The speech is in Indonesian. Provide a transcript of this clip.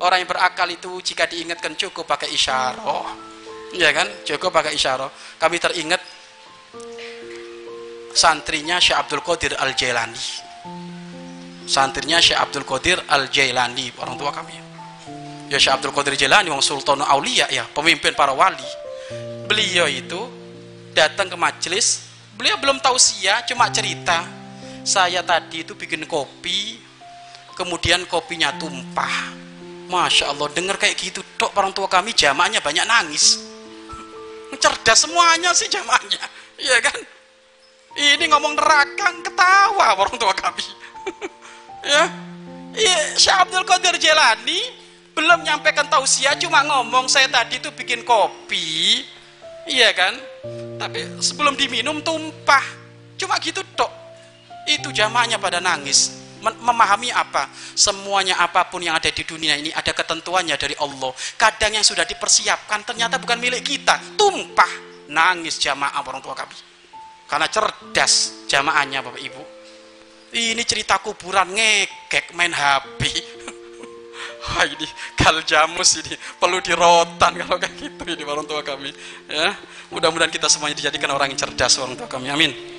orang yang berakal itu jika diingatkan cukup pakai isyarah. Ya kan? Cukup pakai isyarah. Kami teringat santrinya Syekh Abdul Qadir Al Jailani santrinya Syekh Abdul Qadir Al Jailani orang tua kami. Ya Syekh Abdul Qadir Jailani wong sultan aulia ya pemimpin para wali. Beliau itu datang ke majelis. Beliau belum tahu sia cuma cerita. Saya tadi itu bikin kopi kemudian kopinya tumpah Masya Allah dengar kayak gitu dok orang tua kami jamaahnya banyak nangis. Cerdas semuanya sih jamaahnya iya kan? Ini ngomong neraka ketawa orang tua kami. Ya? Iya Syekh Abdul Qadir Jelani belum nyampaikan tausiah cuma ngomong saya tadi tuh bikin kopi. Iya kan? Tapi sebelum diminum tumpah. Cuma gitu dok itu jamaahnya pada nangis memahami apa? Semuanya apa pun yang ada di dunia ini ada ketentuannya dari Allah. Kadang yang sudah dipersiapkan ternyata bukan milik kita. Tumpah. Nangis jamaah orang tua kami. Karena cerdas jamaahnya Bapak Ibu. Ini cerita kuburan ngekek main HP Wah ini kal jamus ini. Perlu dirotan kalau kayak gitu ini orang tua kami. Ya mudah-mudahan kita semuanya dijadikan orang yang cerdas orang tua kami. Amin